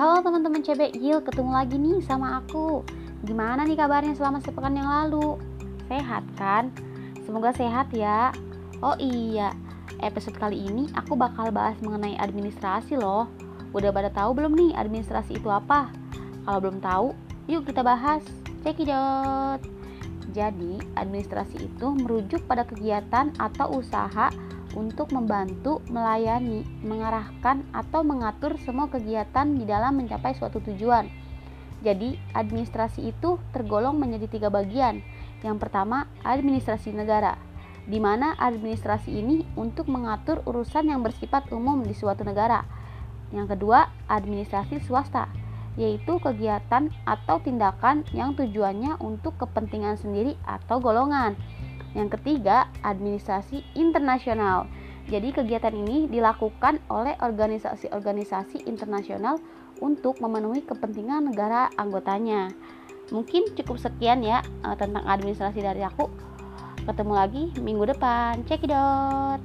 Halo teman-teman CB Yil, ketemu lagi nih sama aku. Gimana nih kabarnya selama sepekan yang lalu? Sehat kan? Semoga sehat ya. Oh iya, episode kali ini aku bakal bahas mengenai administrasi loh. Udah pada tahu belum nih administrasi itu apa? Kalau belum tahu, yuk kita bahas. Cekidot. Jadi, administrasi itu merujuk pada kegiatan atau usaha untuk membantu, melayani, mengarahkan, atau mengatur semua kegiatan di dalam mencapai suatu tujuan. Jadi, administrasi itu tergolong menjadi tiga bagian. Yang pertama, administrasi negara, di mana administrasi ini untuk mengatur urusan yang bersifat umum di suatu negara. Yang kedua, administrasi swasta, yaitu kegiatan atau tindakan yang tujuannya untuk kepentingan sendiri atau golongan. Yang ketiga, administrasi internasional. Jadi kegiatan ini dilakukan oleh organisasi-organisasi internasional untuk memenuhi kepentingan negara anggotanya. Mungkin cukup sekian ya uh, tentang administrasi dari aku. Ketemu lagi minggu depan. Cekidot.